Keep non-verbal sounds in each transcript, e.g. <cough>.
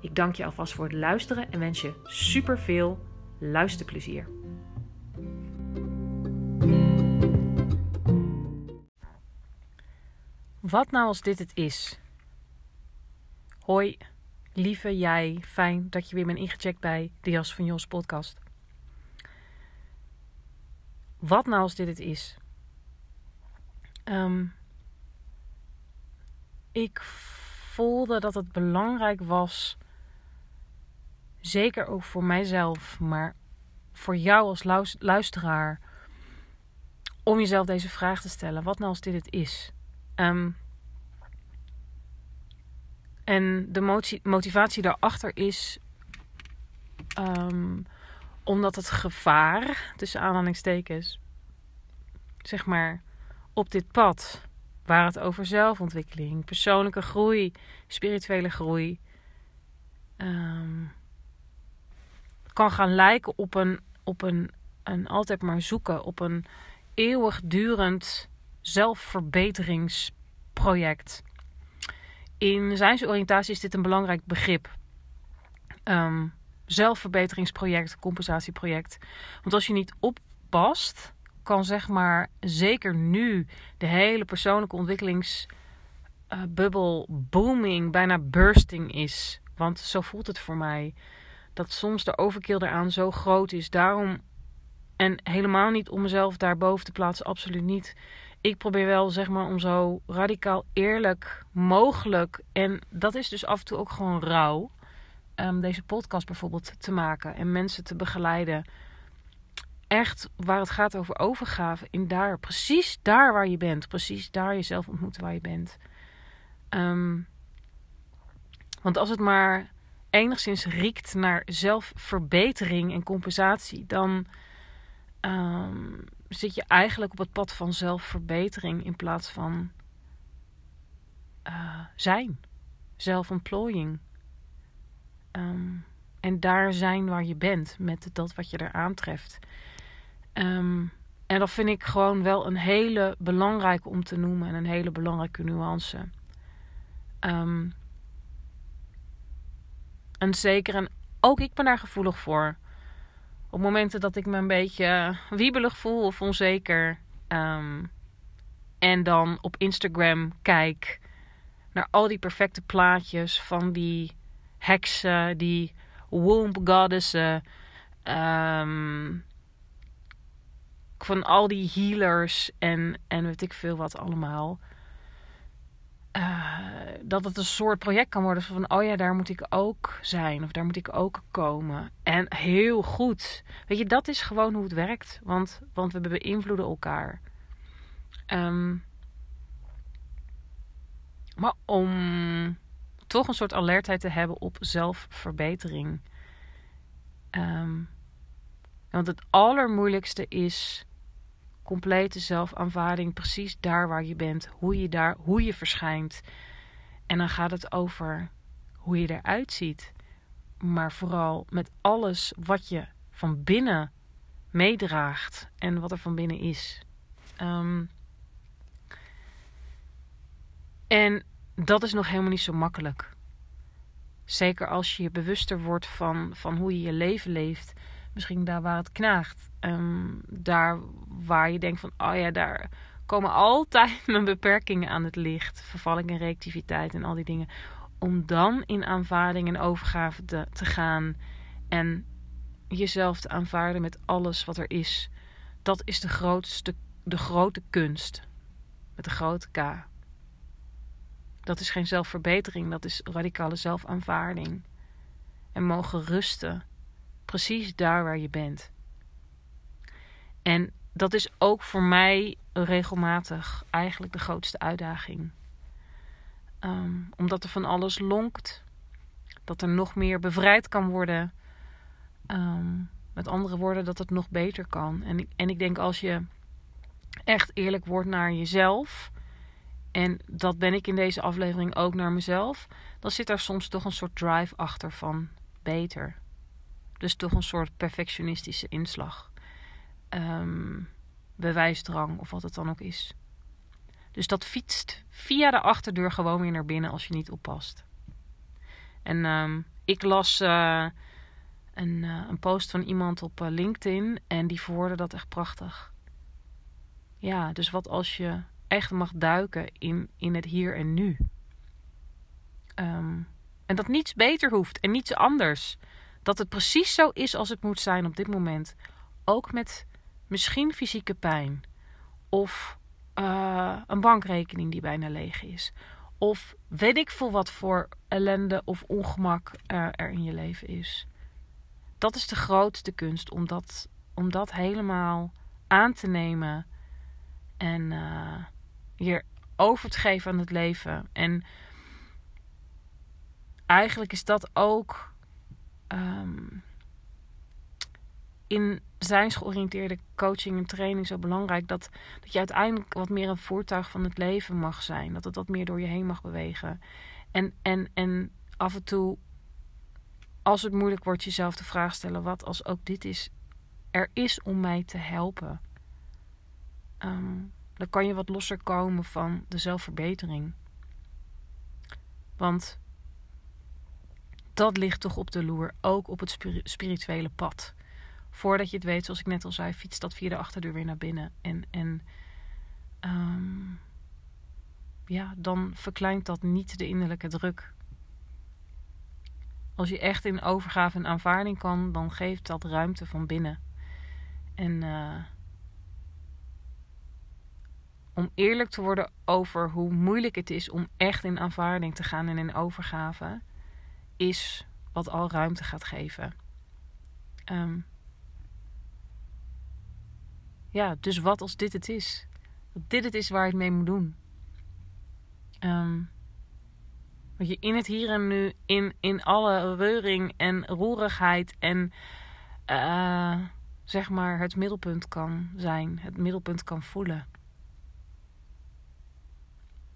Ik dank je alvast voor het luisteren en wens je super veel luisterplezier. Wat nou als dit het is? Hoi, lieve jij, fijn dat je weer bent ingecheckt bij de Jas van Jos podcast. Wat nou als dit het is? Um, ik voelde dat het belangrijk was, zeker ook voor mijzelf, maar voor jou als luisteraar, om jezelf deze vraag te stellen: wat nou als dit het is? Um, en de motivatie daarachter is um, omdat het gevaar, tussen aanhalingstekens, zeg maar, op dit pad, waar het over zelfontwikkeling, persoonlijke groei, spirituele groei, um, kan gaan lijken op een, op een, een altijd maar zoeken, op een eeuwigdurend zelfverbeteringsproject. In zijnsoriëntatie is dit een belangrijk begrip. Um, zelfverbeteringsproject, compensatieproject. Want als je niet oppast, kan zeg maar zeker nu de hele persoonlijke ontwikkelingsbubbel uh, booming, bijna bursting is. Want zo voelt het voor mij. Dat soms de overkill eraan zo groot is. Daarom, en helemaal niet om mezelf daarboven te plaatsen, absoluut niet ik probeer wel zeg maar om zo radicaal eerlijk mogelijk. En dat is dus af en toe ook gewoon rauw. Um, deze podcast bijvoorbeeld te maken en mensen te begeleiden. Echt waar het gaat over overgave. In daar, precies daar waar je bent. Precies daar jezelf ontmoeten waar je bent. Um, want als het maar enigszins riekt naar zelfverbetering en compensatie, dan um, zit je eigenlijk op het pad van zelfverbetering in plaats van uh, zijn, zelfontplooiing. Um, en daar zijn waar je bent met dat wat je er aantreft. Um, en dat vind ik gewoon wel een hele belangrijke om te noemen en een hele belangrijke nuance. En zeker, en ook ik ben daar gevoelig voor op momenten dat ik me een beetje wiebelig voel of onzeker. Ehm, en dan op Instagram kijk naar al die perfecte plaatjes van die heksen, die womb goddesses. Um, van al die healers en, en weet ik veel wat allemaal. Uh, dat het een soort project kan worden van oh ja, daar moet ik ook zijn of daar moet ik ook komen. En heel goed. Weet je, dat is gewoon hoe het werkt, want, want we beïnvloeden elkaar. Um, maar om toch een soort alertheid te hebben op zelfverbetering. Um, want het allermoeilijkste is complete zelfaanvaarding, precies daar waar je bent, hoe je daar, hoe je verschijnt. En dan gaat het over hoe je eruit ziet, maar vooral met alles wat je van binnen meedraagt en wat er van binnen is. Um, en dat is nog helemaal niet zo makkelijk. Zeker als je je bewuster wordt van, van hoe je je leven leeft misschien daar waar het knaagt. Um, daar waar je denkt van, oh ja, daar komen altijd <laughs> mijn beperkingen aan het licht. Vervalling en reactiviteit en al die dingen. Om dan in aanvaarding en overgave te, te gaan. En jezelf te aanvaarden met alles wat er is. Dat is de grootste, de grote kunst. Met de grote K. Dat is geen zelfverbetering, dat is radicale zelfaanvaarding. En mogen rusten, precies daar waar je bent. En dat is ook voor mij regelmatig eigenlijk de grootste uitdaging. Ehm, omdat er van alles lonkt, dat er nog meer bevrijd kan worden. Ehm, met andere woorden, dat het nog beter kan. En ik, en ik denk als je echt eerlijk wordt naar jezelf. En dat ben ik in deze aflevering ook naar mezelf. Dan zit daar soms toch een soort drive achter van beter. Dus toch een soort perfectionistische inslag. Um, bewijsdrang of wat het dan ook is. Dus dat fietst via de achterdeur gewoon weer naar binnen als je niet oppast. En um, ik las uh, een, uh, een, post van iemand op uh, LinkedIn en die verwoordde dat echt prachtig. Ja, dus wat als je echt mag duiken in, in het hier en nu? Um, en dat niets beter hoeft en niets anders. Dat het precies zo is als het moet zijn op dit moment. Ook met misschien fysieke pijn. Of uh, een bankrekening die bijna leeg is. Of weet ik veel wat voor ellende of ongemak uh, er in je leven is. Dat is de grootste kunst om dat, om dat helemaal aan te nemen. En uh, je over te geven aan het leven. En eigenlijk is dat ook um, in zijnsgeoriënteerde coaching en training zo belangrijk. Dat, dat je uiteindelijk wat meer een voertuig van het leven mag zijn. Dat het wat meer door je heen mag bewegen. En, en, en af en toe, als het moeilijk wordt, jezelf de vraag stellen: wat als ook dit is, er is om mij te helpen? Um, dan kan je wat losser komen van de zelfverbetering. Want dat ligt toch op de loer, ook op het spirituele pad. Voordat je het weet, zoals ik net al zei, fietst dat via de achterdeur weer naar binnen. En, en um, ja, dan verkleint dat niet de innerlijke druk. Als je echt in overgave en aanvaarding kan, dan geeft dat ruimte van binnen. En uh, om eerlijk te worden over hoe moeilijk het is om echt in aanvaarding te gaan en in overgave, is wat al ruimte gaat geven. Um, ja, dus wat als dit het is? Dat dit het is waar het mee moet doen. Um, dat je in het hier en nu, in, in alle reuring en roerigheid en uh, zeg maar het middelpunt kan zijn, het middelpunt kan voelen.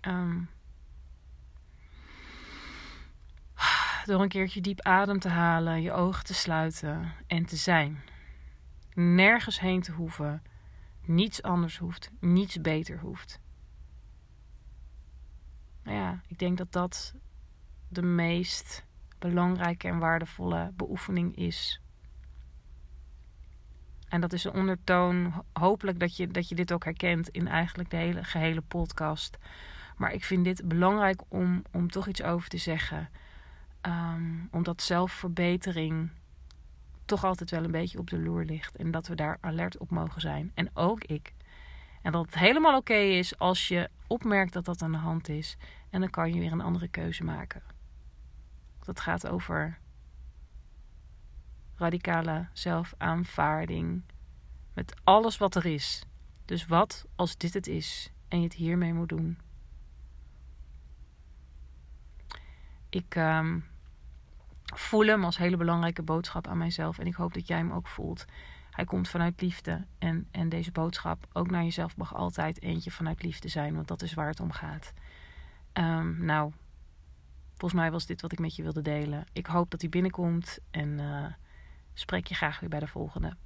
Um, door een keertje diep adem te halen, je ogen te sluiten en te zijn. Nergens heen te hoeven, niets anders hoeft, niets beter hoeft. Nou ja, ik denk dat dat de meest belangrijke en waardevolle beoefening is. En dat is een ondertoon, hopelijk dat je, dat je dit ook herkent in eigenlijk de hele gehele podcast. Maar ik vind dit belangrijk om, om toch iets over te zeggen. Um, omdat zelfverbetering toch altijd wel een beetje op de loer ligt. En dat we daar alert op mogen zijn. En ook ik. En dat het helemaal oké is als je opmerkt dat dat aan de hand is. En dan kan je weer een andere keuze maken. Dat gaat over radicale zelfaanvaarding. Met alles wat er is. Dus wat als dit het is en je het hiermee moet doen? Ik um, voel hem als hele belangrijke boodschap aan mijzelf. En ik hoop dat jij hem ook voelt. Hij komt vanuit liefde. En, en deze boodschap, ook naar jezelf, mag altijd eentje vanuit liefde zijn. Want dat is waar het om gaat. Um, nou, volgens mij was dit wat ik met je wilde delen. Ik hoop dat hij binnenkomt. En uh, spreek je graag weer bij de volgende.